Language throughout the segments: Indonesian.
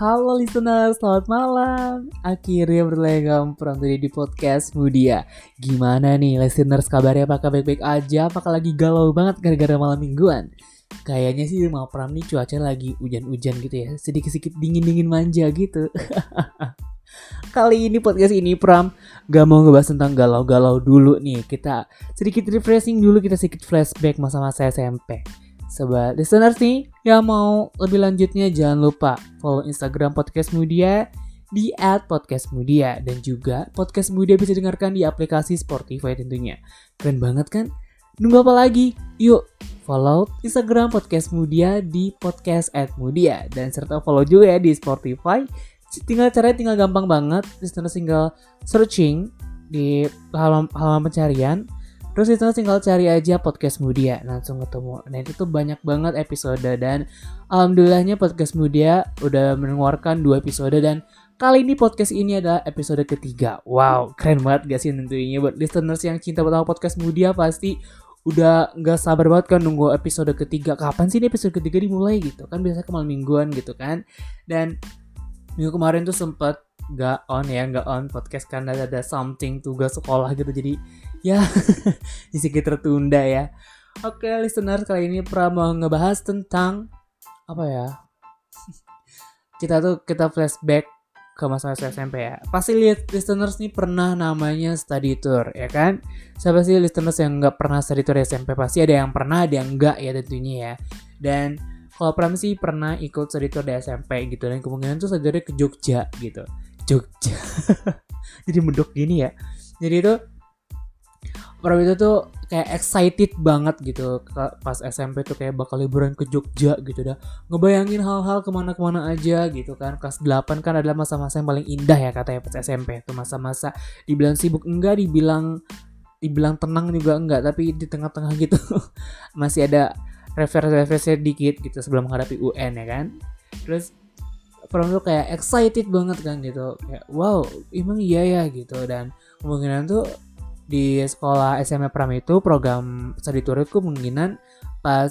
Halo listener, selamat malam. Akhirnya berlenggang perang tadi di podcast Mudia. Gimana nih listeners kabarnya apakah baik-baik aja? Apakah lagi galau banget gara-gara malam mingguan? Kayaknya sih mau pram nih cuaca lagi hujan-hujan gitu ya. Sedikit-sedikit dingin-dingin manja gitu. Kali ini podcast ini Pram gak mau ngebahas tentang galau-galau dulu nih. Kita sedikit refreshing dulu, kita sedikit flashback masa-masa SMP. Sobat listeners nih yang mau lebih lanjutnya jangan lupa follow Instagram Podcast Mudia di @podcastmudia dan juga Podcast Mudia bisa dengarkan di aplikasi Spotify tentunya. Keren banget kan? Nunggu apa lagi? Yuk follow Instagram Podcast Mudia di podcast @mudia dan serta follow juga ya di Spotify. Tinggal caranya tinggal gampang banget, listeners tinggal searching di halaman, halaman pencarian Terus itu tinggal cari aja podcast Mudia langsung ketemu. Nah itu tuh banyak banget episode dan alhamdulillahnya podcast Mudia udah mengeluarkan dua episode dan kali ini podcast ini adalah episode ketiga. Wow keren banget gak sih tentunya buat listeners yang cinta sama podcast Mudia pasti udah nggak sabar banget kan nunggu episode ketiga. Kapan sih ini episode ketiga dimulai gitu kan biasanya kemarin mingguan gitu kan. Dan minggu kemarin tuh sempet gak on ya gak on podcast karena ada something tugas sekolah gitu jadi ya sedikit tertunda ya. Oke listener kali ini pra mau ngebahas tentang apa ya? Kita tuh kita flashback ke masa-masa SMP ya. Pasti lihat listeners nih pernah namanya study tour ya kan? Siapa sih listeners yang nggak pernah study tour SMP pasti ada yang pernah ada yang enggak ya tentunya ya. Dan kalau Pram sih pernah ikut study tour di SMP gitu dan kemungkinan tuh study ke Jogja gitu. Jogja. Jadi mendok gini ya. Jadi itu Pram itu tuh kayak excited banget gitu. Pas SMP tuh kayak bakal liburan ke Jogja gitu dah. Ngebayangin hal-hal ke mana-kemana aja gitu kan. Kelas 8 kan adalah masa-masa yang paling indah ya katanya pas SMP tuh masa-masa dibilang sibuk enggak dibilang dibilang tenang juga enggak. Tapi di tengah-tengah gitu masih ada referensi-referensi dikit gitu sebelum menghadapi UN ya kan. Terus tuh kayak excited banget kan gitu. Kayak wow emang iya ya gitu. Dan kemungkinan tuh di sekolah SMA Pram itu program study tour itu kemungkinan pas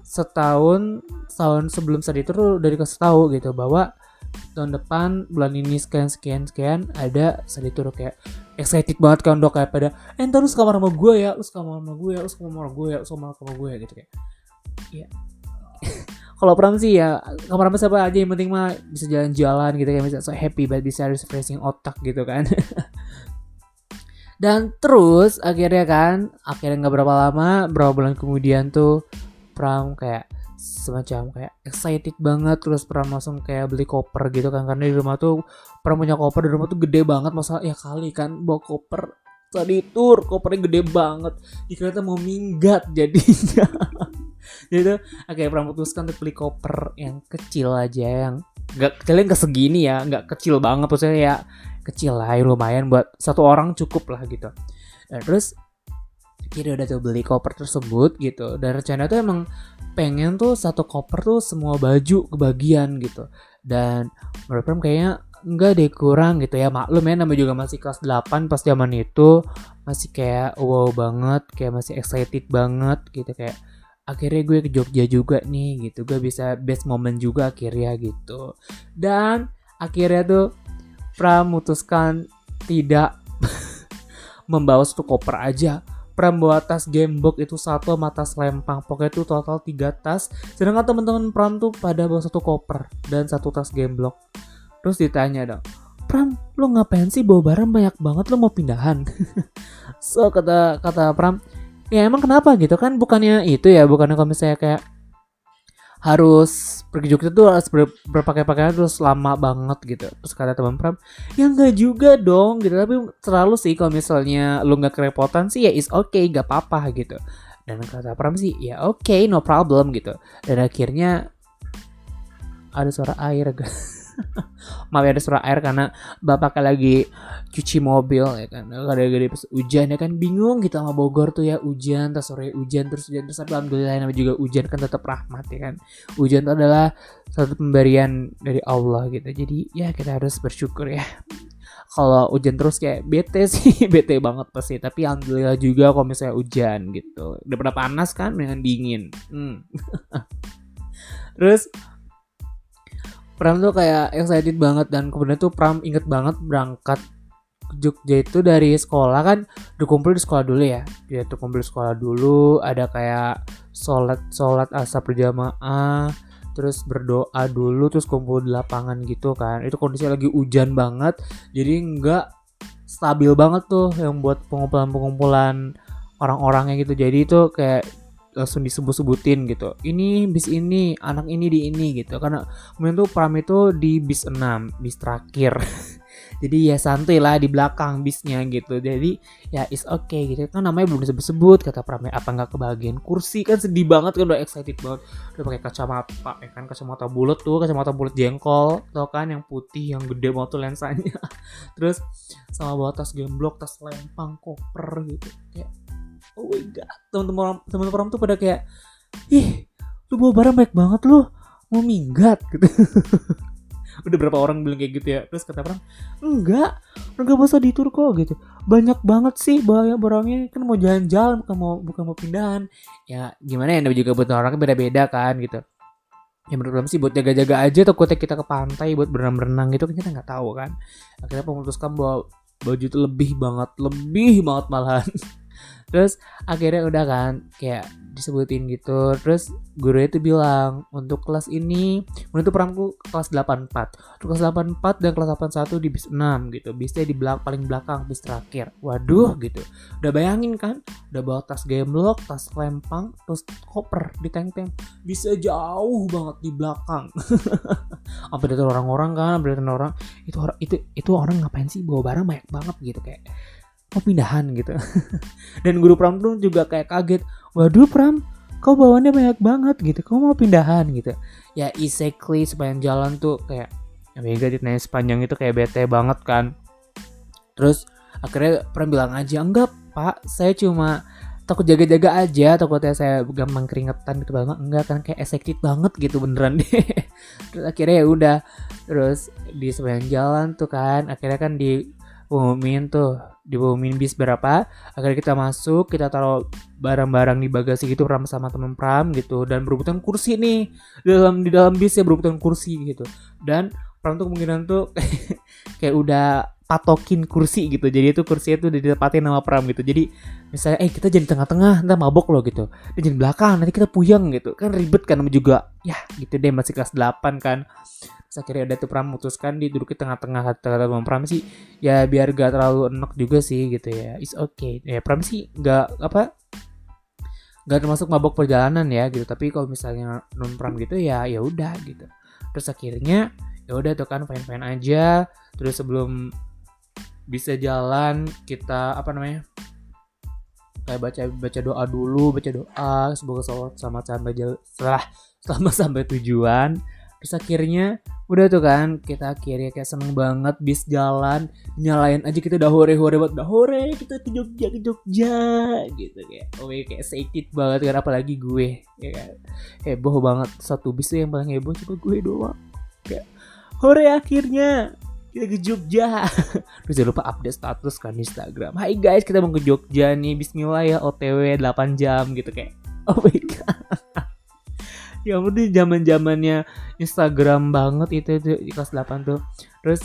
setahun tahun sebelum study tour udah dikasih tahu gitu bahwa tahun depan bulan ini sekian sekian sekian ada study tour kayak excited banget kan dok kayak pada eh ntar lu kamar sama gue ya lu kamar sama gue ya lu kamar sama gue ya lu kamar sama gue ya gitu kayak. Ya kalau pram sih ya kamar sama siapa aja yang penting mah bisa jalan-jalan gitu kayak bisa so happy banget bisa refreshing otak gitu kan Dan terus akhirnya kan, akhirnya nggak berapa lama, berapa bulan kemudian tuh Pram kayak semacam kayak excited banget terus Pram langsung kayak beli koper gitu kan. Karena di rumah tuh Pram punya koper di rumah tuh gede banget. Masa ya kali kan bawa koper. Tadi tur kopernya gede banget. Dikira mau minggat jadinya. Jadi akhirnya Pram putuskan untuk beli koper yang kecil aja yang nggak kecilnya nggak segini ya nggak kecil banget. Maksudnya ya kecil lah lumayan buat satu orang cukup lah gitu. Dan terus kira udah tuh beli koper tersebut gitu. Dan rencana tuh emang pengen tuh satu koper tuh semua baju kebagian gitu. Dan menurut kayaknya enggak deh kurang gitu ya. Maklum ya namanya juga masih kelas 8 pas zaman itu. Masih kayak wow banget kayak masih excited banget gitu. Kayak akhirnya gue ke Jogja juga nih gitu. Gue bisa best moment juga akhirnya gitu. Dan akhirnya tuh Pram memutuskan tidak membawa satu koper aja. Pram bawa tas gamebox itu satu sama tas lempang. Pokoknya itu total tiga tas. Sedangkan teman-teman Pram tuh pada bawa satu koper dan satu tas gameblock. Terus ditanya dong, Pram, lo ngapain sih bawa barang banyak banget lo mau pindahan? so kata kata Pram, ya emang kenapa gitu kan bukannya itu ya bukannya kalau misalnya kayak harus pergi Jogja tuh harus ber, berpakaian-pakaian terus lama banget gitu. Terus kata teman Pram ya enggak juga dong gitu. Tapi terlalu sih kalau misalnya lu nggak kerepotan sih ya is okay gak apa-apa gitu. Dan kata Pram sih ya oke okay, no problem gitu. Dan akhirnya ada suara air maaf ya ada suara air karena bapak lagi cuci mobil ya kan. Gara-gara pas hujan ya kan. Bingung kita sama Bogor tuh ya hujan terus sore hujan terus hujan terus alhamdulillah namanya juga hujan kan tetap rahmat ya kan. Hujan itu adalah satu pemberian dari Allah gitu. Jadi ya kita harus bersyukur ya. Kalau hujan terus kayak bete sih bete banget pasti. Tapi alhamdulillah juga kalau misalnya hujan gitu. Udah panas kan dengan dingin. Hmm. terus Pram tuh kayak excited banget dan kemudian tuh Pram inget banget berangkat ke Jogja itu dari sekolah kan udah kumpul di sekolah dulu ya. Dia tuh kumpul di sekolah dulu ada kayak sholat sholat asar berjamaah terus berdoa dulu terus kumpul di lapangan gitu kan. Itu kondisi lagi hujan banget jadi nggak stabil banget tuh yang buat pengumpulan-pengumpulan orang-orangnya gitu. Jadi itu kayak langsung disebut-sebutin gitu. Ini bis ini anak ini di ini gitu. Karena kemudian tuh pram itu di bis 6 bis terakhir. Jadi ya santuy lah di belakang bisnya gitu. Jadi ya is okay gitu. Kan namanya belum disebut-sebut kata pram. Apa nggak kebagian kursi? Kan sedih banget kan udah excited banget. Udah pakai kacamata ya kan kacamata bulat tuh kacamata bulat jengkol tau kan yang putih yang gede banget tuh lensanya. Terus sama bawa tas gemblok tas lempang koper gitu. Kayak oh my god. Teman-teman teman orang tuh pada kayak ih lu bawa barang baik banget lu mau minggat. Gitu. Udah berapa orang bilang kayak gitu ya? Terus kata orang enggak enggak usah ditur kok gitu. Banyak banget sih bahaya barangnya. Kan mau jalan-jalan bukan mau bukan mau pindahan. Ya gimana ya juga buat orang beda-beda kan gitu. Ya menurut sih buat jaga-jaga aja takutnya kita ke pantai buat berenang-berenang gitu kan kita nggak tahu kan. Akhirnya memutuskan bahwa baju itu lebih banget lebih banget malahan terus akhirnya udah kan kayak disebutin gitu. Terus guru itu bilang untuk kelas ini menurut perangku kelas 84 untuk kelas 84 dan kelas 81 di bis 6 gitu. Bisnya di belak paling belakang bis terakhir. Waduh gitu. Udah bayangin kan? Udah bawa tas gemblok tas lempang terus koper di tank-tank bisa jauh banget di belakang. Apa dari orang-orang kan dari orang. Itu orang itu itu orang ngapain sih? Bawa barang banyak banget gitu kayak mau pindahan gitu. Dan guru pram tuh juga kayak kaget waduh pram kau bawaannya banyak banget gitu kau mau pindahan gitu. Ya exactly sepanjang jalan tuh kayak ya Mega ditanya sepanjang itu kayak bete banget kan. Terus akhirnya pram bilang aja enggak pak saya cuma takut jaga-jaga aja takutnya saya gampang keringetan gitu. Banget enggak kan kayak excited banget gitu beneran deh. Terus akhirnya ya udah terus di sepanjang jalan tuh kan akhirnya kan di umumin tuh. Diumumin bis berapa akhirnya kita masuk kita taruh barang-barang di bagasi gitu pram sama temen pram gitu. Dan berebutan kursi nih. Di dalam di dalam bis ya berebutan kursi gitu. Dan pram tuh kemungkinan tuh kayak udah patokin kursi gitu. Jadi itu kursi itu ditempatin nama pram gitu. Jadi misalnya eh kita jadi tengah-tengah ntar mabok loh gitu. Dan jadi belakang nanti kita puyeng gitu. Kan ribet kan juga. Ya gitu deh masih kelas 8 kan. Terus akhirnya ada tuh Pram memutuskan di duduk di tengah-tengah kata-kata Bang Pram sih. Ya biar gak terlalu enak juga sih gitu ya. It's okay. Ya Pram sih gak apa gak termasuk mabok perjalanan ya gitu. Tapi kalau misalnya non Pram gitu ya ya udah gitu. Terus akhirnya ya udah tuh kan fine fine aja. Terus sebelum bisa jalan kita apa namanya kayak baca baca doa dulu baca doa semoga sholat sama sampai setelah selama sampai tujuan. Terus akhirnya udah tuh kan kita akhirnya kayak seneng banget bis jalan nyalain aja kita udah hore hore buat udah hore kita ke Jogja ke Jogja gitu kayak. Oh ya kayak excited banget kan apalagi gue ya kan. Heboh banget satu bis tuh yang paling heboh cuma gue doang. Kayak hore akhirnya kita ke Jogja. Terus jangan lupa update status kan Instagram. Hai guys kita mau ke Jogja nih. Bismillah ya OTW 8 jam gitu kayak. Oh my god. Ya ampun zaman zamannya Instagram banget itu itu di kelas 8 tuh. Terus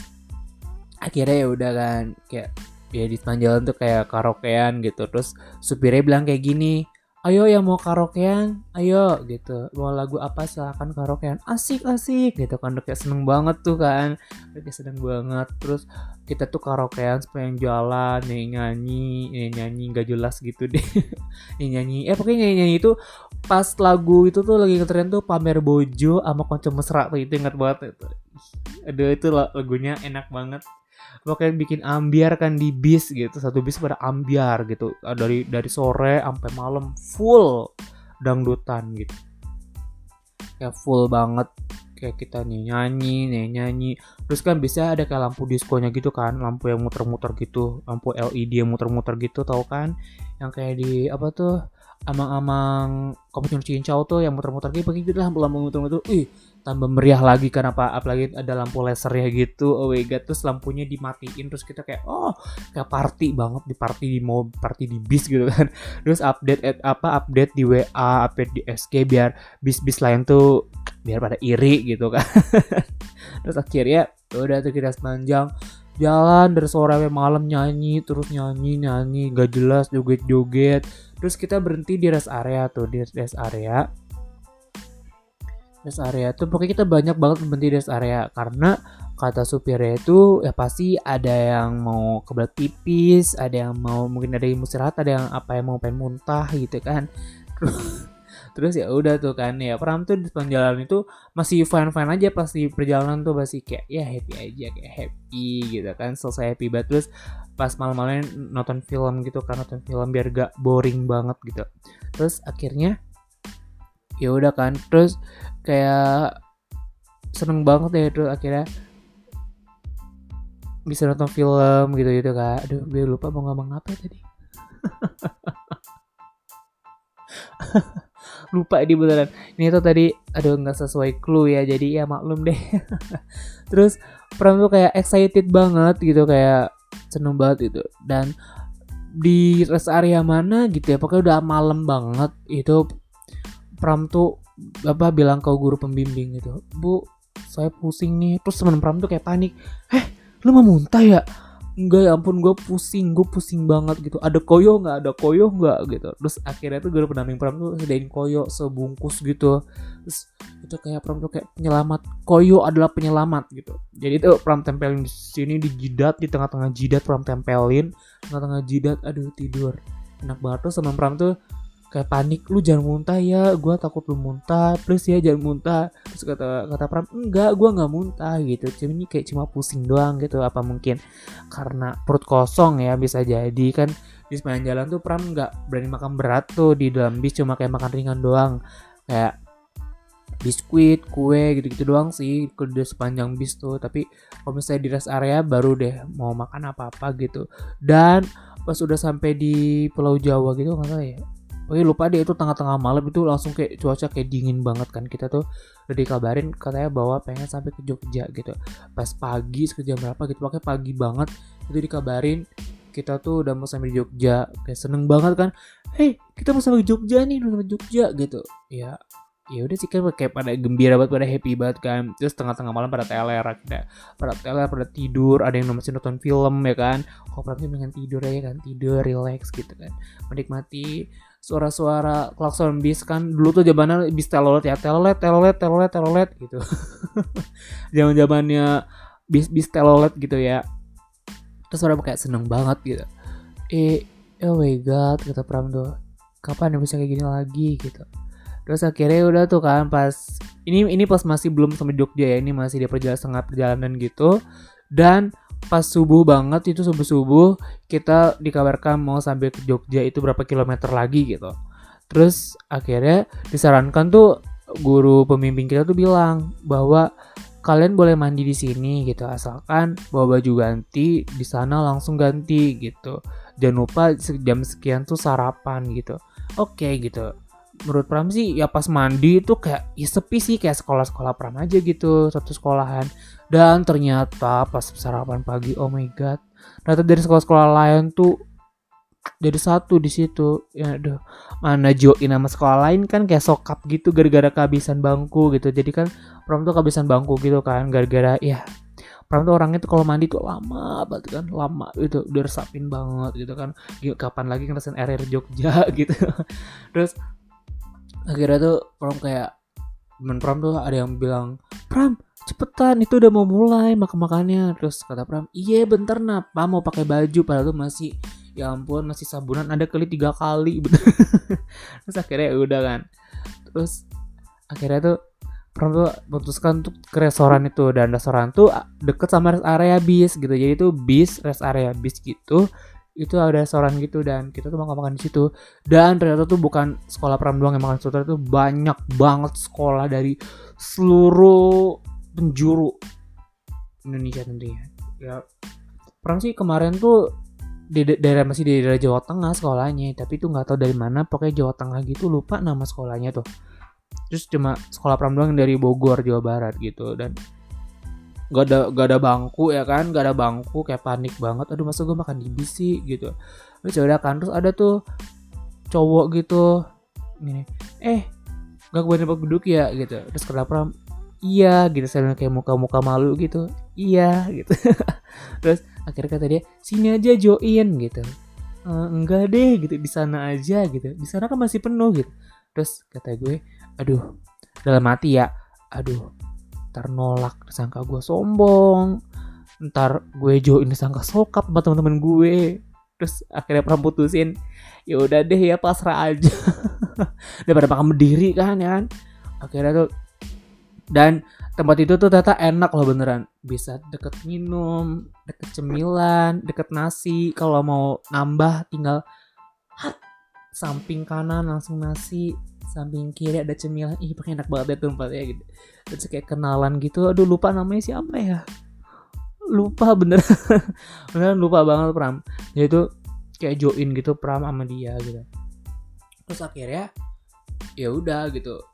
akhirnya ya udah kan kayak ya di jalan tuh kayak karaokean gitu. Terus supirnya bilang kayak gini ayo yang mau karaokean ayo gitu. Mau lagu apa silahkan karaokean. Asik asik gitu kan. Udah kayak seneng banget tuh kan. Udah kayak seneng banget. Terus kita tuh karaokean sepanjang jalan nih nyanyi nih nyanyi nggak jelas gitu deh. Nih nyanyi eh pokoknya nyanyi, nyanyi itu pas lagu itu tuh lagi ngetren tuh pamer bojo sama konco mesra tuh. Itu ingat banget itu. Aduh itu lagunya enak banget pokoknya bikin ambiar kan di bis gitu satu bis pada ambiar gitu. Ah, dari dari sore sampai malam full dangdutan gitu. Ya full banget. Kayak kita nih nyanyi nih nyanyi terus kan bisa ada kayak lampu diskonya gitu kan lampu yang muter-muter gitu lampu LED yang muter-muter gitu tau kan? Yang kayak di apa tuh amang-amang Kapucino Cincau tuh yang muter-muter gitu begitu lah lampu muter-muter. Ih tambah meriah lagi kan apa apalagi ada lampu lasernya gitu. Oh my god terus lampunya dimatiin terus kita kayak oh kayak party banget di party di mau party di bis gitu kan. Terus update at, apa update di WA update di SK biar bis-bis lain tuh biar pada iri gitu kan. Terus akhirnya ya udah tuh kita sepanjang jalan dari sore sampai malam nyanyi terus nyanyi nyanyi gak jelas joget joget terus kita berhenti di rest area tuh di rest area. Rest area tuh pokoknya kita banyak banget berhenti di rest area. Karena kata supirnya itu ya pasti ada yang mau kebelat pipis ada yang mau mungkin ada yang istirahat ada yang apa yang mau pengen muntah gitu kan. Terus ya udah tuh kan ya Pram tuh di jalan itu masih fine fine aja pasti perjalanan tuh masih kayak ya happy aja kayak happy gitu kan selesai happy banget. Terus pas malam-malam nonton film gitu kan nonton film biar gak boring banget gitu. Terus akhirnya ya udah kan terus kayak seneng banget ya itu akhirnya bisa nonton film gitu gitu kan. Aduh gue lupa mau ngomong apa tadi lupa di beneran. Ini tuh tadi aduh nggak sesuai clue ya jadi ya maklum deh. Terus Pram tuh kayak excited banget gitu kayak seneng banget itu dan di rest area mana gitu ya pokoknya udah malam banget itu Pram tuh apa bilang ke guru pembimbing gitu bu saya pusing nih. Terus teman Pram tuh kayak panik eh lu mau muntah ya enggak ya ampun gue pusing gue pusing banget gitu. Ada koyo nggak? Ada koyo nggak? Gitu. Terus akhirnya tuh guru pendamping Pram tuh sedain koyo sebungkus gitu. Terus itu kayak Pram tuh kayak penyelamat. Koyo adalah penyelamat gitu. Jadi tuh Pram tempelin di sini di jidat di tengah-tengah jidat Pram tempelin. Tengah-tengah jidat aduh tidur. Enak banget tuh sama Pram tuh kayak panik lu jangan muntah ya gue takut lu muntah please ya jangan muntah. Terus kata kata Pram enggak gue nggak muntah gitu. Cuma ini kayak cuma pusing doang gitu apa mungkin karena perut kosong ya bisa jadi kan. Di sepanjang jalan tuh Pram nggak berani makan berat tuh di dalam bis cuma kayak makan ringan doang. Kayak biskuit, kue gitu-gitu doang sih di sepanjang bis tuh. Tapi kalau misalnya di rest area baru deh mau makan apa-apa gitu. Dan pas udah sampai di Pulau Jawa gitu nggak tahu ya oh iya lupa deh itu tengah-tengah malam itu langsung kayak cuaca kayak dingin banget kan. Kita tuh udah dikabarin katanya bahwa pengen sampai ke Jogja gitu. Pas pagi sekejam berapa gitu pakai pagi banget itu dikabarin kita tuh udah mau sampai di Jogja. Kayak seneng banget kan. Hei kita mau sampai Jogja nih udah sampai Jogja gitu. Ya ya udah sih kan kayak pada gembira banget pada happy banget kan. Terus tengah-tengah malam pada teler kita pada teler pada tidur ada yang masih nonton film ya kan. Kok pengen tidur ya kan? Tidur relax gitu kan. Menikmati suara-suara klakson bis kan. Dulu tuh zamannya bis telolet ya telolet telolet telolet telolet gitu. Zaman zamannya bis bis telolet gitu ya. Terus orang kayak seneng banget gitu. Eh oh my god kata Pram tuh. Kapan ya bisa kayak gini lagi gitu. Terus akhirnya udah tuh kan pas ini ini pas masih belum sampai Jogja ya ini masih di perjalanan setengah perjalanan gitu. Dan pas subuh banget itu subuh subuh kita dikabarkan mau sampai ke Jogja itu berapa kilometer lagi gitu. Terus akhirnya disarankan tuh guru pembimbing kita tuh bilang bahwa kalian boleh mandi di sini gitu asalkan bawa baju ganti di sana langsung ganti gitu. Jangan lupa jam sekian tuh sarapan gitu. Oke okay, gitu. Menurut Pram sih ya pas mandi itu kayak ya sepi sih kayak sekolah-sekolah Pram aja gitu satu sekolahan dan ternyata pas sarapan pagi oh my god. Ternyata dari sekolah-sekolah lain tuh jadi satu di situ. Ya aduh. Mana join nama sekolah lain kan kayak sokap gitu gara-gara kehabisan bangku gitu. Jadi kan Pram tuh kehabisan bangku gitu kan gara-gara ya Pram tuh orangnya tuh kalau mandi tuh lama banget kan lama itu udah resapin banget gitu kan. Kapan lagi ngerasain RR Jogja gitu. Terus akhirnya tuh prom kayak temen prom tuh ada yang bilang pram cepetan itu udah mau mulai makan makannya terus kata pram iya bentar napa mau pakai baju padahal tuh masih ya ampun masih sabunan. Ada kali tiga kali terus akhirnya ya udah kan. Terus akhirnya tuh pram tuh memutuskan untuk ke restoran itu. Dan restoran tuh deket sama rest area bis gitu. Jadi tuh bis rest area bis gitu itu ada restoran gitu. Dan kita tuh makan makan di situ. Dan ternyata tuh bukan sekolah pram doang yang makan situ. Itu banyak banget sekolah dari seluruh penjuru Indonesia tentunya. Ya pram sih kemarin tuh di da- daerah masih di daerah Jawa Tengah sekolahnya tapi itu nggak tahu dari mana pokoknya Jawa Tengah gitu lupa nama sekolahnya tuh. Terus cuma sekolah pram doang dari Bogor Jawa Barat gitu dan gak ada gak ada bangku ya kan? Gak ada bangku kayak panik banget aduh masa gue makan di bis sih? gitu. Terus ya udah kan terus ada tuh cowok gitu gini eh gak kebanyakan tempat duduk ya? gitu. Terus kata pram iya gitu. Saya kayak muka-muka malu gitu. Iya gitu. Terus akhirnya kata dia sini aja join gitu. "E, enggak deh gitu. Di sana aja gitu. Di sana kan masih penuh gitu. Terus kata gue aduh dalam hati ya aduh ntar nolak disangka gue sombong. Ntar gue join disangka sokap sama teman-teman gue. Terus akhirnya pernah putusin ya udah deh ya pasrah aja. Daripada makan berdiri kan ya kan. Akhirnya tuh dan tempat itu tuh ternyata enak loh beneran. Bisa deket minum deket cemilan deket nasi. Kalau mau nambah tinggal hat samping kanan langsung nasi samping kiri ada cemilan. Ih pakai enak banget ya tempatnya gitu. Terus kayak kenalan gitu. Aduh lupa namanya siapa ya? Lupa bener. Beneran lupa banget Pram. Dia itu kayak join gitu Pram sama dia gitu. Terus akhirnya ya udah gitu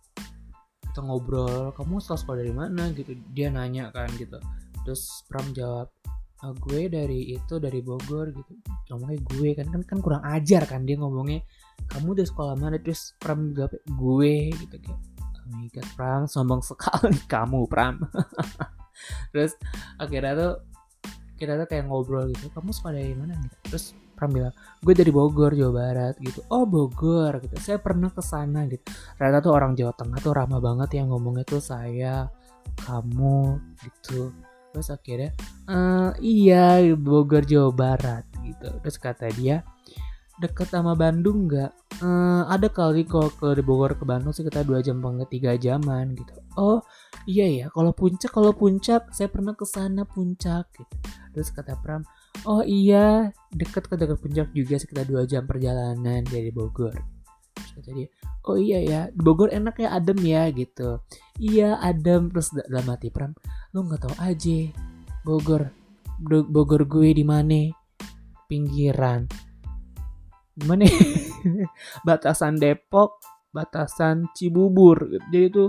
kita ngobrol kamu setelah sekolah dari mana? Gitu. Dia nanya kan gitu. Terus Pram jawab "Ah, gue dari itu dari Bogor gitu. Ngomongnya gue kan kan kan kurang ajar kan dia ngomongnya kamu dari sekolah mana? Terus Pram jawab gue gitu. Kayak oh god Pram sombong sekali kamu Pram. Terus akhirnya tuh kita tuh kayak ngobrol gitu kamu sekolah dari mana? Gitu terus Pram bilang gue dari Bogor Jawa Barat gitu. Oh Bogor gitu. Saya pernah ke sana gitu. Ternyata tuh orang Jawa Tengah tuh ramah banget yang ngomongnya tuh saya kamu gitu. Terus akhirnya "Eh, iya Bogor Jawa Barat gitu. Terus kata dia deket sama Bandung nggak? "Eh, ada kali kalau ke Bogor ke Bandung sih kita dua jam banget tiga jaman gitu. Oh iya ya kalau puncak kalau puncak saya pernah ke sana puncak gitu. Terus kata Pram oh iya deket ke dekat puncak juga sekitar dua jam perjalanan dari Bogor. Terus oh iya ya di Bogor enak ya adem ya gitu. Iya adem. Terus da- dalam hati Pram lu nggak tahu aja Bogor Bogor gue di mana? Pinggiran. Gimana batasan Depok batasan Cibubur. Jadi itu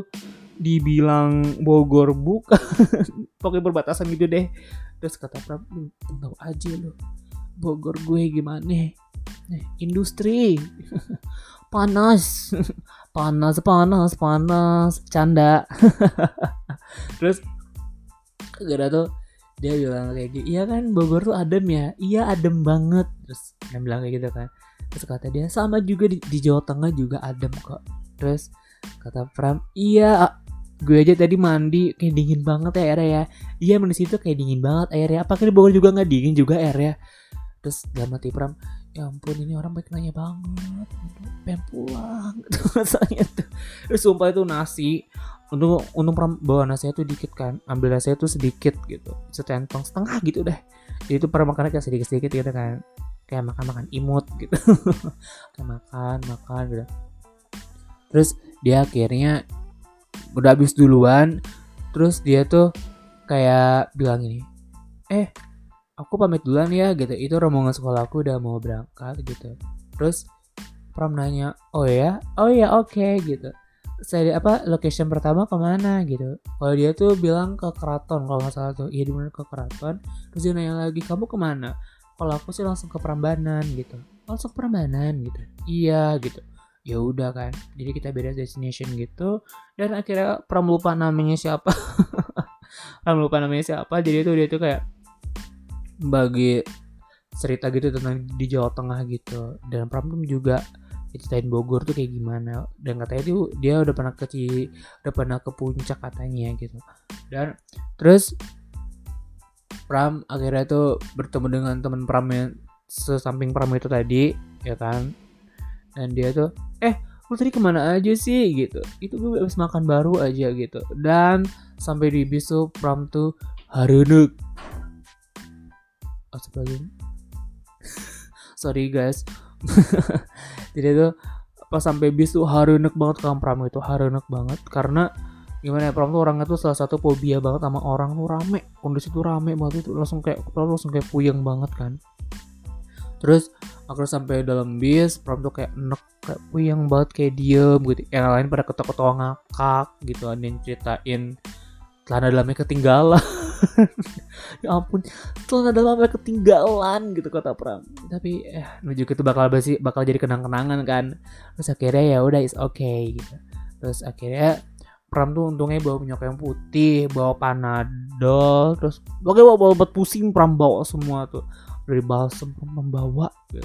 dibilang Bogor bukan pokoknya perbatasan gitu deh. Terus kata Pram lu tahu aja lu Bogor gue gimana? Nih industri. Panas. Panas panas panas. Canda. Terus gara tuh dia bilang kayak gitu iya kan Bogor tuh adem ya? Iya adem banget. Terus dia bilang kayak gitu kan. Terus kata dia sama juga di, di Jawa Tengah juga adem kok. Terus kata Pram iya gue aja tadi mandi kayak dingin banget ya airnya ya. Iya di situ kayak dingin banget airnya apakah di Bogor juga nggak dingin juga airnya terus dalam hati Pram ya ampun ini orang baik nanya banget pengen pulang. Gitu rasanya tuh. Terus sumpah itu nasi. Untuk untuk Pram bawa nasinya tuh dikit kan. Ambil nasinya tuh sedikit gitu. Setentong setengah gitu deh. Jadi itu Pram makannya kayak sedikit sedikit gitu kan. Kayak makan makan imut gitu. Kayak makan makan gitu. Terus dia akhirnya udah habis duluan terus dia tuh kayak bilang ini eh aku pamit duluan ya gitu. Itu rombongan sekolah aku udah mau berangkat gitu. Terus Pram nanya oh ya? Oh ya oke gitu. Saya apa location pertama ke mana gitu. Kalau dia tuh bilang ke keraton kalau nggak salah tuh. Iya di mana ke keraton. Terus dia nanya lagi kamu ke mana? Kalau aku sih langsung ke Prambanan gitu. Langsung ke Prambanan gitu. Iya gitu ya udah kan. Jadi kita beda destination gitu. Dan akhirnya Pram lupa namanya siapa. Pram lupa namanya siapa. Jadi tuh dia tuh kayak bagi cerita gitu tentang di Jawa Tengah gitu. Dan Pram tuh juga ceritain Bogor tuh kayak gimana. Dan katanya tuh dia udah pernah ke Ci- udah pernah ke puncak katanya gitu. Dan terus Pram akhirnya tuh bertemu dengan teman Pram yang sesamping Pram itu tadi ya kan dan dia tuh eh lu tadi ke mana aja sih? Gitu. Itu gue habis makan baru aja gitu. Dan sampai di bis tuh Pram tuh harenek Astagfirullahaladzim. Sorry guys. Jadi tuh pas sampai bis tuh harenek banget kan Pram itu harenek banget. Karena gimana ya Pram tuh orangnya tuh salah satu fobia banget sama orang tuh rame. Kondisi tuh rame banget itu. Langsung kayak lu langsung kayak puyeng banget kan terus aku sampai dalam bis prom tuh kayak enek kayak puyeng banget kayak diem gitu. Yang lain pada ketawa-ketawa ngakak gitu ada yang ceritain celana dalamnya ketinggalan. Ya ampun celana dalamnya ketinggalan gitu kata Pram. Tapi eh menuju itu bakal basi bakal jadi kenang-kenangan kan. Terus akhirnya ya udah is okay gitu. Terus akhirnya Pram tuh untungnya bawa minyak yang putih bawa panadol terus oke bawa bawa obat pusing Pram bawa semua tuh dari balsam membawa gitu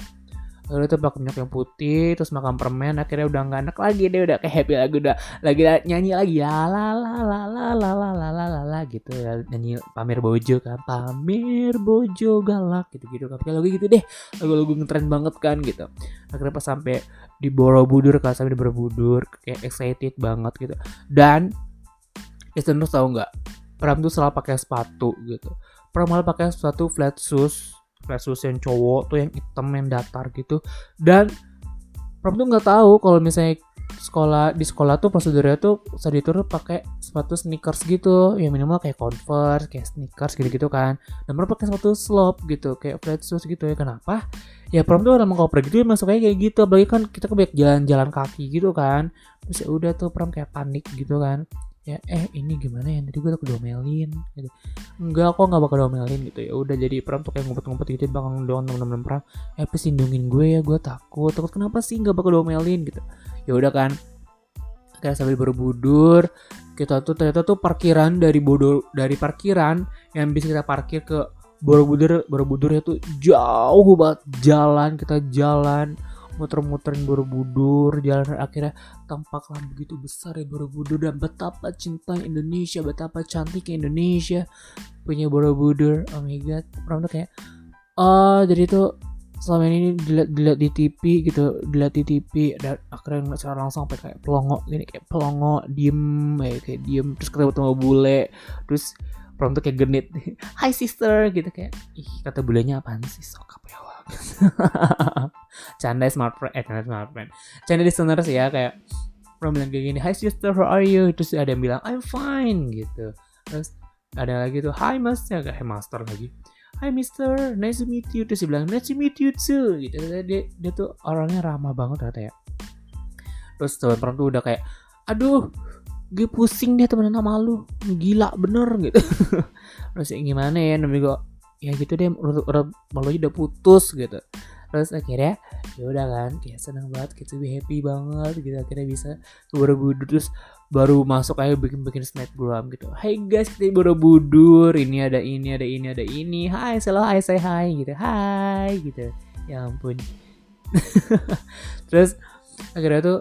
lalu itu pakai minyak yang putih terus makan permen akhirnya udah nggak enak lagi deh udah kayak happy lagi udah lagi nyanyi lagi ya la la la la la la la la la la gitu ya nyanyi pamer bojo kan pamer bojo galak gitu gitu tapi lagu gitu deh lagu-lagu ngetren banget kan gitu akhirnya pas sampai di Borobudur kan sampai di Borobudur kayak excited banget gitu dan listeners tahu nggak Pram tuh selalu pakai sepatu gitu Pram malah pakai sepatu flat shoes versus yang cowok tuh yang hitam yang datar gitu. Dan Pram tuh nggak tahu kalau misalnya sekolah di sekolah tuh prosedurnya tuh saat itu pakai sepatu sneakers gitu. Yang minimal kayak converse kayak sneakers gitu gitu kan. Dan Pram pakai sepatu slop gitu kayak flat shoes gitu ya. Kenapa? Ya Pram tuh emang kalau pergi tuh masuk kayak gitu. Apalagi kan kita kebanyak jalan-jalan kaki gitu kan. Terus ya udah tuh Pram kayak panik gitu kan ya eh ini gimana ya? Tadi gue udah kedomelin gitu. Enggak kok nggak bakal domelin gitu. Ya udah jadi pram tuh kayak ngumpet-ngumpet gitu bakal doang temen-temen pram. Eh please lindungin gue ya gue takut. Takut kenapa sih? Nggak bakal domelin gitu. Ya udah kan kayak sambil berbudur kita tuh ternyata tuh parkiran dari bodoh dari parkiran yang bisa kita parkir ke Borobudur. Borobudurnya tuh jauh banget jalan kita jalan muter-muterin Borobudur jalan akhirnya tampaklah begitu besar ya Borobudur. Dan betapa cinta Indonesia betapa cantiknya Indonesia. Punya Borobudur oh my god. Pernah kayak oh jadi tuh selama ini dilihat, dilihat di TV gitu dilihat di TV dan akhirnya secara langsung sampai kayak pelongo gini kayak pelongo diem kayak, kayak diem. Terus ketemu sama bule terus pernah tuh kayak genit Hi sister gitu kayak ih kata bulenya apaan sih? Sokap ya canda smart friend eh canda smart friend canda listeners ya kayak pernah bilang kayak gini hi sister how are you terus ada yang bilang I'm fine gitu terus ada lagi tuh hi mas ya kayak master lagi Hi Mister, nice to meet you. Terus dia bilang, nice to meet you too. Gitu. Dia, dia tuh orangnya ramah banget ternyata ya. Terus teman perang tuh udah kayak, aduh, gue pusing deh temenan sama lu. Gila bener gitu. Terus ya gimana ya, namanya gue, ya gitu deh, udah, malu udah putus gitu. Terus akhirnya ya udah kan, kayak seneng banget, gitu, happy banget gitu. Akhirnya bisa Borobudur terus baru masuk aja bikin bikin snapgram gitu. Hai guys kita Borobudur. Ini ada ini ada ini ada ini. Hai selalu hai say hai gitu. Hai gitu. Ya ampun. Terus akhirnya tuh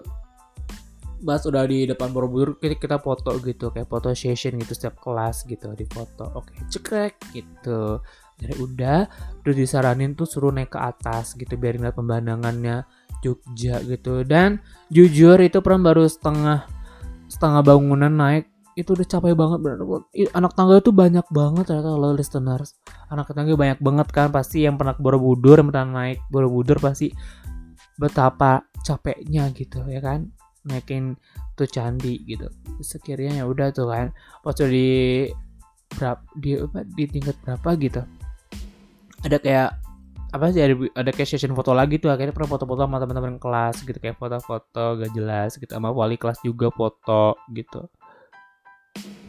Bas udah di depan Borobudur kita, kita foto gitu. Kayak foto session gitu setiap kelas gitu di foto. Oke cekrek gitu akhirnya udah terus disaranin tuh suruh naik ke atas gitu biar ngeliat pemandangannya Jogja gitu. Dan jujur itu pernah baru setengah setengah bangunan naik itu udah capek banget bener anak tangga itu banyak banget ternyata lo listeners. Anak tangga banyak banget kan pasti yang pernah Borobudur yang pernah naik Borobudur pasti betapa capeknya gitu ya kan? Naikin tuh candi gitu sekiranya ya udah tuh kan. Pas di berapa di di tingkat berapa gitu ada kayak apa sih ada, ada kayak session foto lagi tuh akhirnya pernah foto-foto sama teman-teman kelas gitu kayak foto-foto gak jelas gitu sama wali kelas juga foto gitu.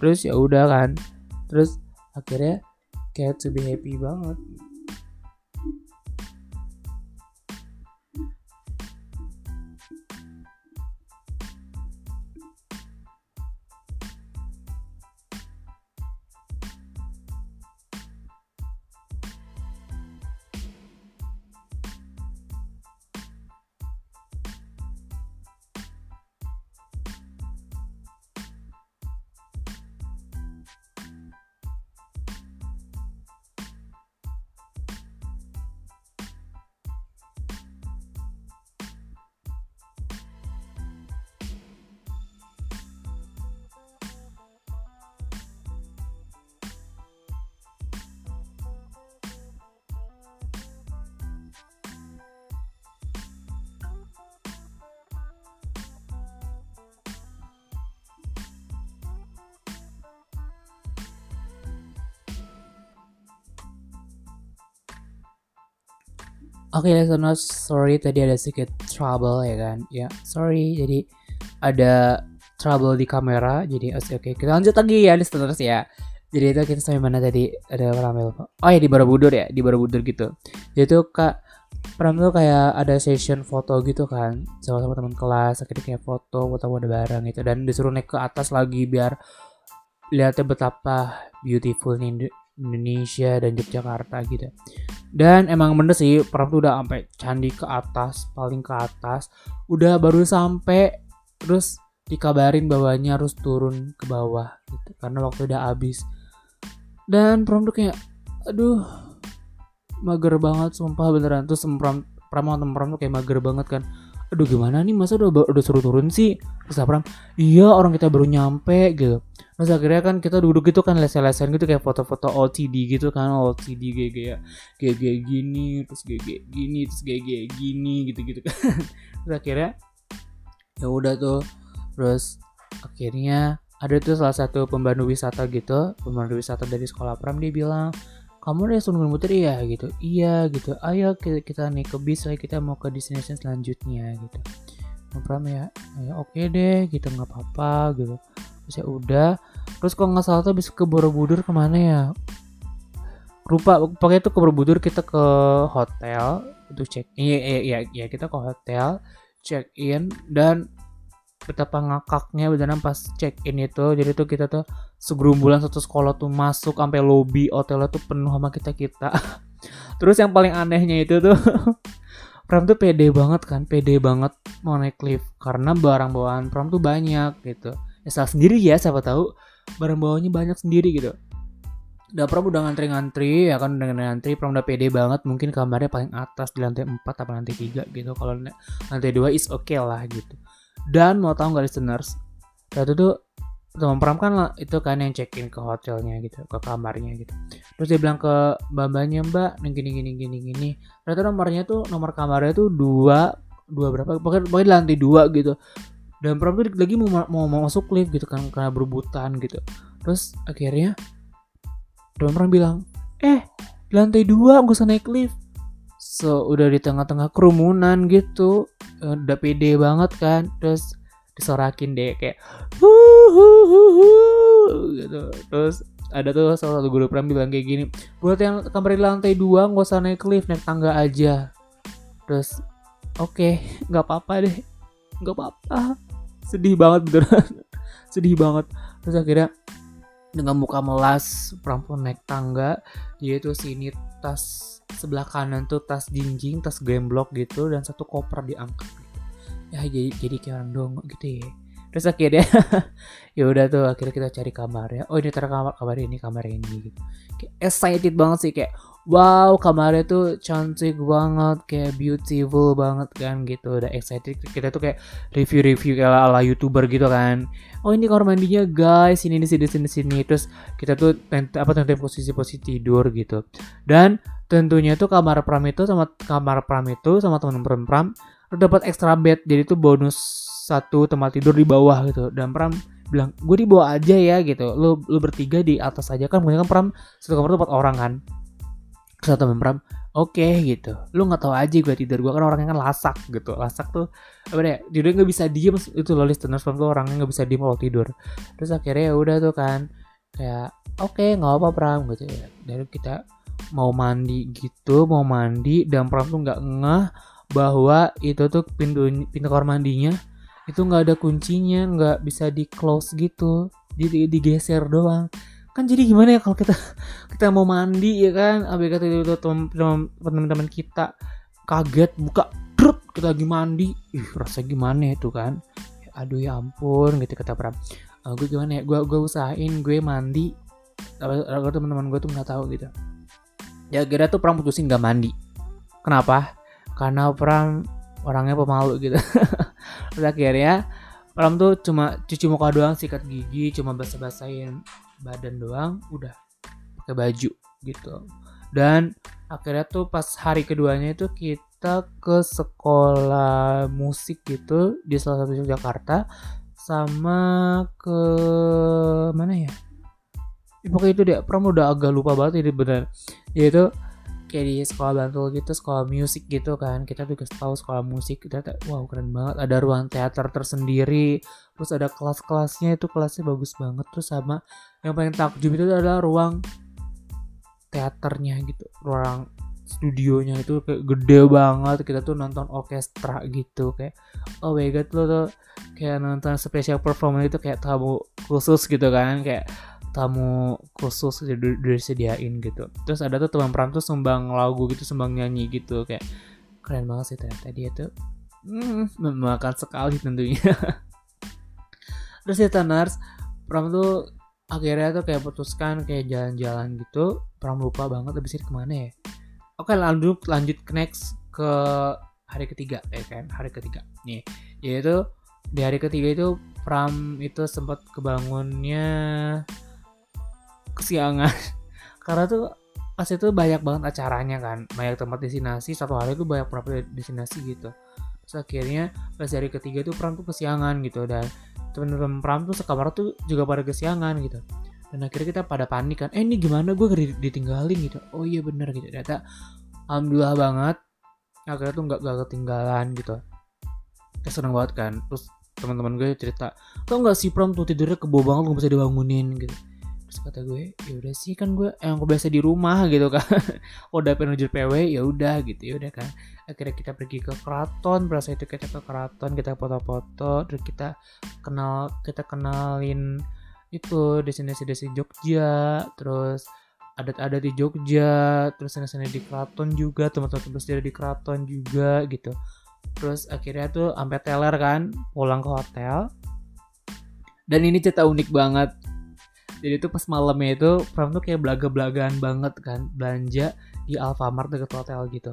Terus ya udah kan terus akhirnya kayak to be happy banget Oke, okay, listeners, sorry tadi ada sedikit trouble ya kan. Ya, sorry. Jadi ada trouble di kamera. Jadi oke, okay, kita lanjut lagi ya listeners ya. Jadi itu kita sampai mana tadi? Ada ramai Oh ya di Borobudur ya, di Borobudur gitu. Jadi tuh kak Pram tuh kayak ada session foto gitu kan sama-sama teman kelas akhirnya kayak foto foto ada bareng gitu dan disuruh naik ke atas lagi biar lihatnya betapa beautiful Indonesia dan Yogyakarta gitu dan emang bener sih Pram tuh udah sampai candi ke atas paling ke atas. Udah baru sampai terus dikabarin bahwanya harus turun ke bawah gitu karena waktu udah habis. Dan Pram tuh kayak aduh mager banget sumpah beneran. Tuh Pram Pram tuh kayak mager banget kan aduh gimana nih? Masa udah udah suruh turun sih? Terus Pram iya orang kita baru nyampe gitu. Terus akhirnya kan kita duduk gitu kan lesen-lesen gitu kayak foto-foto OTD gitu kan OTD kayak kayak kayak gini terus kayak gini terus kayak gini gitu gitu kan. Terus akhirnya ya udah tuh. Terus akhirnya ada tuh salah satu pembantu wisata gitu pembantu wisata dari sekolah Pram dia bilang kamu udah nungguin muter ya gitu. Iya gitu. Ayo kita, kita naik ke bis ayo kita mau ke destination selanjutnya gitu. Pram ya, ya oke okay deh gitu. Nggak apa-apa gitu. Terus ya udah. Terus kalau nggak salah tuh bisa ke Borobudur ke mana ya? Lupa pakai itu ke Borobudur kita ke hotel untuk check iya iya iya ya, kita ke hotel check in dan betapa ngakaknya beneran pas check in itu. Jadi tuh kita tuh segerumbulan satu sekolah tuh masuk sampai lobby hotelnya tuh penuh sama kita kita terus yang paling anehnya itu tuh Pram tuh pede banget kan pede banget mau naik lift. Karena barang bawaan Pram tuh banyak gitu. Ya salah sendiri ya siapa tahu barang bawanya banyak sendiri gitu. Udah Pram udah ngantri-ngantri ya kan udah ngantri Pram udah pede banget. Mungkin kamarnya paling atas di lantai 4 atau lantai 3 gitu. Kalau lantai 2 is oke okay lah gitu dan mau tahu nggak listeners? Waktu itu teman Pram kan lah itu kan yang check in ke hotelnya gitu ke kamarnya gitu. Terus dia bilang ke mbak-mbaknya mbak gini gini gini gini. Ternyata nomornya tuh nomor kamarnya tuh dua dua berapa? Pokoknya, pokoknya lantai dua gitu. Dan Pram tuh lagi mau, mau, mau masuk lift gitu kan karena berebutan gitu. Terus akhirnya teman Pram bilang eh lantai dua gak usah naik lift so udah di tengah-tengah kerumunan gitu. Udah pede banget kan. Terus disorakin deh kayak gitu. Terus ada tuh salah satu guru pram bilang kayak gini buat yang kamar di lantai dua nggak usah naik lift naik tangga aja. Terus oke okay, nggak apa-apa deh. Nggak apa-apa. Sedih banget beneran. Sedih banget. Terus akhirnya dengan muka melas perempuan naik tangga dia tuh sini tas sebelah kanan tuh tas jinjing tas gemblok gitu dan satu koper diangkat ya jadi jadi kayak orang dong gitu ya. Terus akhirnya ya udah tuh akhirnya kita cari kamarnya. Oh ini ternyata kamar kamar ini kamar ini gitu. Kayak excited banget sih kayak wow kamarnya tuh cantik banget kayak beautiful banget kan gitu. Udah excited kita tuh kayak review-review kayak ala, youtuber gitu kan. Oh ini kamar mandinya guys ini di sini sini sini. Terus kita tuh apa tentuin posisi-posisi tidur gitu. Dan tentunya tuh kamar pram itu sama kamar pram itu sama teman-teman pram dapat extra bed. Jadi itu bonus satu tempat tidur di bawah gitu. Dan Pram bilang gue di bawah aja ya gitu. Lu lu bertiga di atas aja kan mungkin kan Pram satu kamar tuh empat orang kan satu Pram oke okay, gitu. Lu nggak tahu aja gue tidur. Gue kan orangnya kan lasak gitu. Lasak tuh apa deh tidur nggak bisa diem. Itu loh listeners Pram tuh orangnya nggak bisa diem kalau tidur. Terus akhirnya ya udah tuh kan kayak oke okay, nggak apa Pram gitu ya. Dari kita mau mandi gitu mau mandi dan Pram tuh nggak ngeh bahwa itu tuh pintu pintu kamar mandinya itu nggak ada kuncinya nggak bisa di close gitu. Jadi digeser doang kan jadi gimana ya kalau kita kita mau mandi ya kan? Kata itu teman-teman kita kaget buka trut kita lagi mandi. Ih rasa gimana itu kan? Aduh ya ampun gitu kata Pram. Uh, gue gimana ya? Gue gue usahain gue mandi. Tapi teman-teman gue tuh nggak tahu gitu. Ya kira tuh Pram putusin nggak mandi. Kenapa? Karena Pram orangnya pemalu gitu. Terus akhirnya Pram tuh cuma cuci muka doang sikat gigi cuma basah-basahin badan doang udah pakai baju gitu. Dan akhirnya tuh pas hari keduanya itu kita ke sekolah musik gitu di salah satu Jakarta sama ke mana ya, ya pokoknya itu dia Pram udah agak lupa banget ini bener. Yaitu kayak di sekolah Bantul gitu sekolah musik gitu kan. Kita juga tahu sekolah musik kita wow keren banget. Ada ruang teater tersendiri. Terus ada kelas-kelasnya itu kelasnya bagus banget. Terus sama yang paling takjub itu adalah ruang teaternya gitu. Ruang studionya itu kayak gede banget. Kita tuh nonton orkestra gitu. Kayak oh my god lo tuh kayak nonton special performance itu kayak tamu khusus gitu kan. Kayak tamu khusus gitu disediain gitu. Terus ada tuh teman peran tuh sumbang lagu gitu sumbang nyanyi gitu kayak keren banget sih ternyata dia tuh. Hmm, memakan sekali tentunya. Terus ya Tanars Pram tuh akhirnya tuh kayak putuskan kayak jalan-jalan gitu. Pram lupa banget abis itu ke mana ya. Oke lanjut lanjut ke next ke hari ketiga ya kan? Hari ketiga. Nih yaitu di hari ketiga itu Pram itu sempat kebangunnya kesiangan. Karena tuh pas itu banyak banget acaranya kan. Banyak tempat destinasi satu hari itu banyak berapa destinasi gitu. Terus akhirnya pas hari ketiga itu Pram tuh kesiangan gitu. Dan teman-teman Pram tuh sekamar tuh juga pada kesiangan gitu. Dan akhirnya kita pada panik kan eh ini gimana? Gue ditinggalin gitu. Oh iya bener gitu. Ternyata alhamdulillah banget akhirnya tuh nggak gak ketinggalan gitu. Kita seneng banget kan. Terus teman-teman gue cerita tau nggak sih Pram tuh tidurnya kebo banget nggak bisa dibangunin gitu terus kata gue ya udah sih kan gue yang gue biasa di rumah gitu kan. Udah pengen PW ya udah gitu ya udah kan. Akhirnya kita pergi ke keraton berasa itu kita ke keraton kita foto-foto terus kita kenal kita kenalin itu destinasi-destinasi Jogja terus adat-adat di Jogja terus sana-sana di keraton juga teman-teman bersedia di keraton juga gitu. Terus akhirnya tuh sampai teler kan pulang ke hotel. Dan ini cerita unik banget jadi tuh pas malamnya itu Pram tuh kayak belaga-belagaan banget kan belanja di Alfamart deket hotel gitu.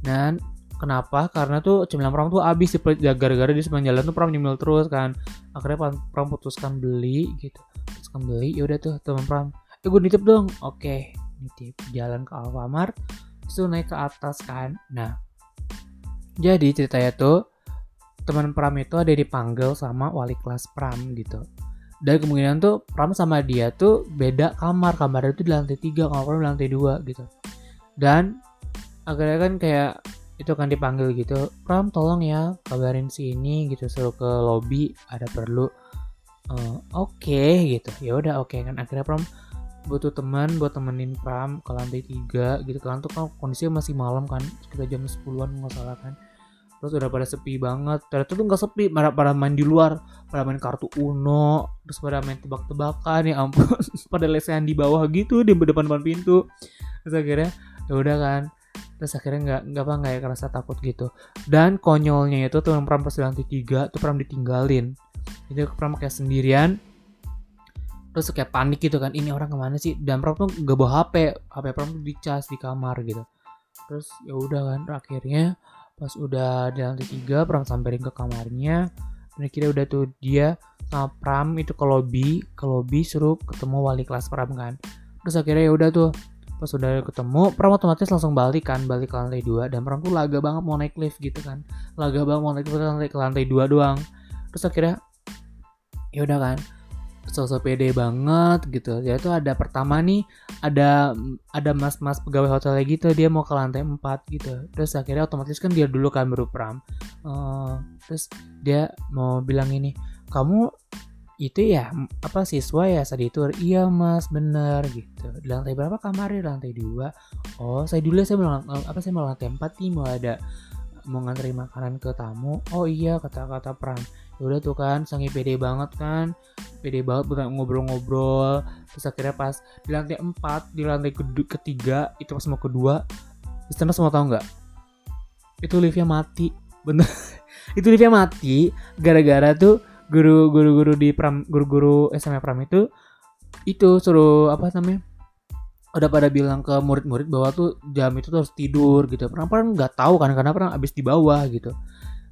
Dan kenapa? Karena tuh cemilan Pram tuh habis sih gara-gara di sepanjang jalan tuh Pram nyemil terus kan. Akhirnya Pram putuskan beli gitu. Putuskan beli ya udah tuh teman Pram eh gue nitip dong. Oke nitip. Jalan ke Alfamart terus naik ke atas kan. Nah jadi ceritanya tuh teman Pram itu ada dipanggil sama wali kelas Pram gitu dan kemungkinan tuh Pram sama dia tuh beda kamar. Kamar itu di lantai tiga kamar Pram di lantai dua gitu. Dan akhirnya kan kayak itu kan dipanggil gitu Pram tolong ya kabarin si ini gitu suruh ke lobby ada perlu. Uh, oke okay, gitu. Ya udah oke okay. kan. Akhirnya Pram butuh teman buat temenin Pram ke lantai tiga gitu kan. Tuh kan kondisinya masih malam kan sekitar jam 10-an nggak salah kan terus udah pada sepi banget. Ternyata tuh nggak sepi pada, pada main di luar pada main kartu uno terus pada main tebak-tebakan ya ampun. Pada lesehan di bawah gitu di depan depan pintu. Terus akhirnya ya udah kan. Terus akhirnya nggak nggak apa nggak ya kerasa takut gitu. Dan konyolnya itu tuh pram pas lantai tiga tuh pram ditinggalin. Itu pram kayak sendirian. Terus kayak panik gitu kan ini orang ke mana sih? Dan pram tuh gak bawa hp hp pram tuh dicas di kamar gitu. Terus ya udah kan akhirnya pas udah di lantai tiga Pram samperin ke kamarnya. Dan akhirnya udah tuh dia sama Pram itu ke lobby ke lobby suruh ketemu wali kelas Pram kan. Terus akhirnya ya udah tuh pas udah ketemu Pram otomatis langsung balik kan balik ke lantai dua. Dan Pram tuh laga banget mau naik lift gitu kan. Laga banget mau naik lift ke lantai dua doang. Terus akhirnya ya udah kan sosok pede banget gitu. Ya itu ada pertama nih ada ada mas-mas pegawai hotelnya gitu dia mau ke lantai 4 gitu. Terus akhirnya otomatis kan dia dulu kan baru pram. Uh, terus dia mau bilang ini kamu itu ya apa siswa ya saat itu iya mas bener gitu. Di lantai berapa kamar? Di lantai dua. Oh saya dulu saya mau apa saya mau lantai empat nih mau ada mau ngantri makanan ke tamu. Oh iya kata-kata pram. ya udah tuh kan sangi pede banget kan. Pede banget ngobrol-ngobrol. Terus akhirnya pas di lantai 4 di lantai ketiga itu pas mau kedua di sana semua tahu nggak? Itu liftnya mati. Bener. Itu liftnya mati gara-gara tuh guru guru-guru di pram guru-guru SMA pram itu itu suruh apa namanya udah pada bilang ke murid-murid bahwa tuh jam itu tuh harus tidur gitu. Pernah pernah nggak tahu kan karena pernah abis di bawah gitu.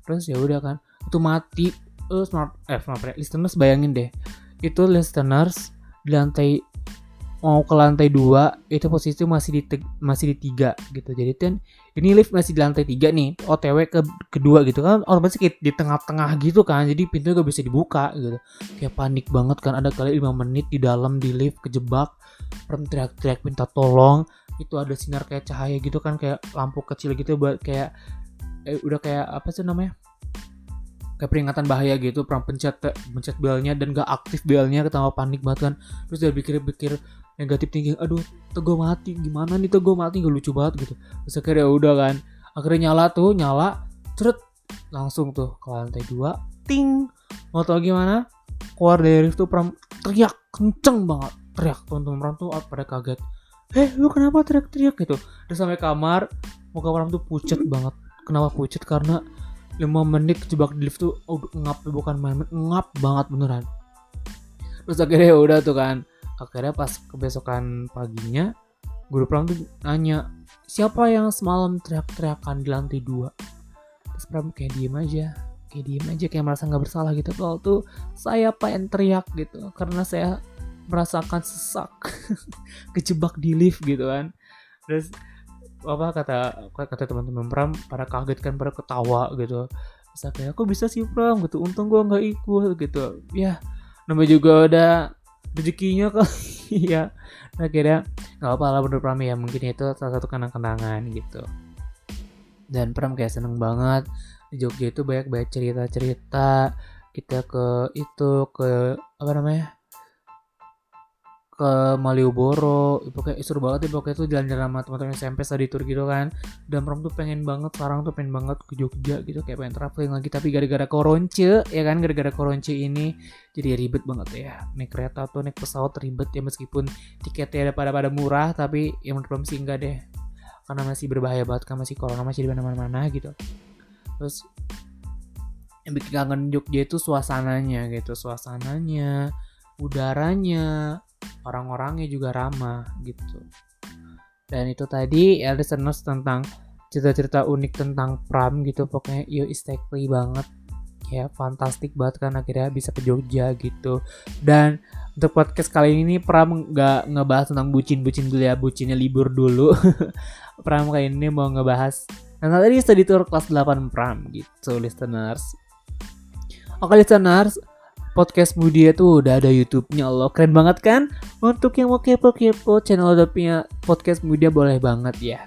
Terus ya udah kan itu mati uh, smart eh smart listeners bayangin deh. Itu listeners di lantai mau ke lantai dua itu posisi masih di masih di tiga gitu. Jadi kan ini lift masih di lantai tiga nih. Otw ke kedua gitu kan. Otomatis kayak di tengah-tengah gitu kan. Jadi pintu gak bisa dibuka gitu. Kayak panik banget kan. Ada kali lima menit di dalam di lift kejebak. Pram teriak-teriak minta tolong. Itu ada sinar kayak cahaya gitu kan. Kayak lampu kecil gitu buat kayak eh, udah kayak apa sih namanya kayak peringatan bahaya gitu Pram pencet pencet belnya dan gak aktif belnya ketambah panik banget kan. Terus dia pikir-pikir negatif tinggi aduh teguh mati gimana nih teguh mati? Gak lucu banget gitu. Terus akhirnya ya udah kan akhirnya nyala tuh nyala ceret langsung tuh ke lantai dua ting. Mau tau gimana? Keluar dari lift tuh pram teriak kenceng banget teriak teman-teman pram tuh pada kaget. Eh lu kenapa teriak-teriak? gitu. Terus sampai kamar muka pram tuh pucet banget. Kenapa pucet? Karena 5 menit kejebak di lift tuh oh, ngap bukan main-main ngap banget beneran. Terus akhirnya ya udah tuh kan akhirnya pas kebesokan paginya guru pram tuh nanya siapa yang semalam teriak-teriakan di lantai dua? Terus pram kayak diem aja kayak diem aja kayak merasa nggak bersalah gitu. Kalau tuh saya pengen teriak gitu karena saya merasakan sesak kejebak di lift gitu kan. Terus apa kata kata teman-teman Pram pada kaget kan pada ketawa gitu. Terus kayak aku bisa sih Pram? Gitu untung gua nggak ikut gitu. Ya namanya juga udah rezekinya kok ya. Nah kira nggak apa lah menurut Pram ya mungkin itu salah satu kenang-kenangan gitu. Dan Pram kayak seneng banget di Jogja itu banyak banyak cerita-cerita. Kita ke itu ke apa namanya ke Malioboro. Pokoknya seru banget ya pokoknya itu jalan-jalan sama teman-teman SMP study tour gitu kan. Dan Pram tuh pengen banget sekarang tuh pengen banget ke Jogja gitu kayak pengen traveling lagi. Tapi gara-gara koronce ya kan gara-gara koronce ini jadi ribet banget ya. Naik kereta atau naik pesawat ribet ya meskipun tiketnya ada pada pada murah tapi yang menurut Pram sih enggak deh. Karena masih berbahaya banget kan masih corona masih di mana-mana gitu. Terus yang bikin kangen Jogja itu suasananya gitu. Suasananya udaranya orang-orangnya juga ramah gitu. Dan itu tadi ya listeners tentang cerita-cerita unik tentang Pram gitu pokoknya yo istekli banget. Ya fantastik banget kan akhirnya bisa ke Jogja gitu. Dan untuk podcast kali ini Pram nggak ngebahas tentang bucin-bucin dulu ya bucinnya libur dulu. Pram kali ini mau ngebahas Nah tadi study tour kelas 8 Pram gitu listeners. Oke listeners podcast Budia tuh udah ada YouTube-nya Allah. Keren banget kan? Untuk yang mau kepo-kepo channel punya podcast Mudia boleh banget ya.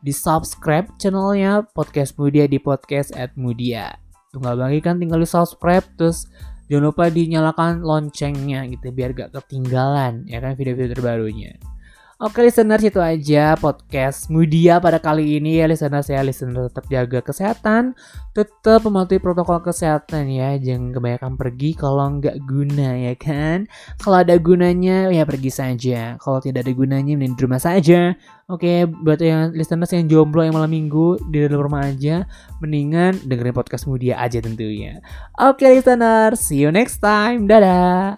Di subscribe channelnya podcast Mudia di podcast at Mudia. Tunggal lagi kan tinggal di subscribe terus jangan lupa dinyalakan loncengnya gitu biar gak ketinggalan ya kan video-video terbarunya Oke listener itu aja podcast Mudia pada kali ini ya listener saya listener tetap jaga kesehatan tetap mematuhi protokol kesehatan ya. Jangan kebanyakan pergi kalau nggak guna ya kan? Kalau ada gunanya ya pergi saja. Kalau tidak ada gunanya mending di rumah saja. Oke buat yang listeners yang jomblo yang malam minggu di dalam rumah aja mendingan dengerin podcast Mudia aja tentunya. Oke listener see you next time. Dadah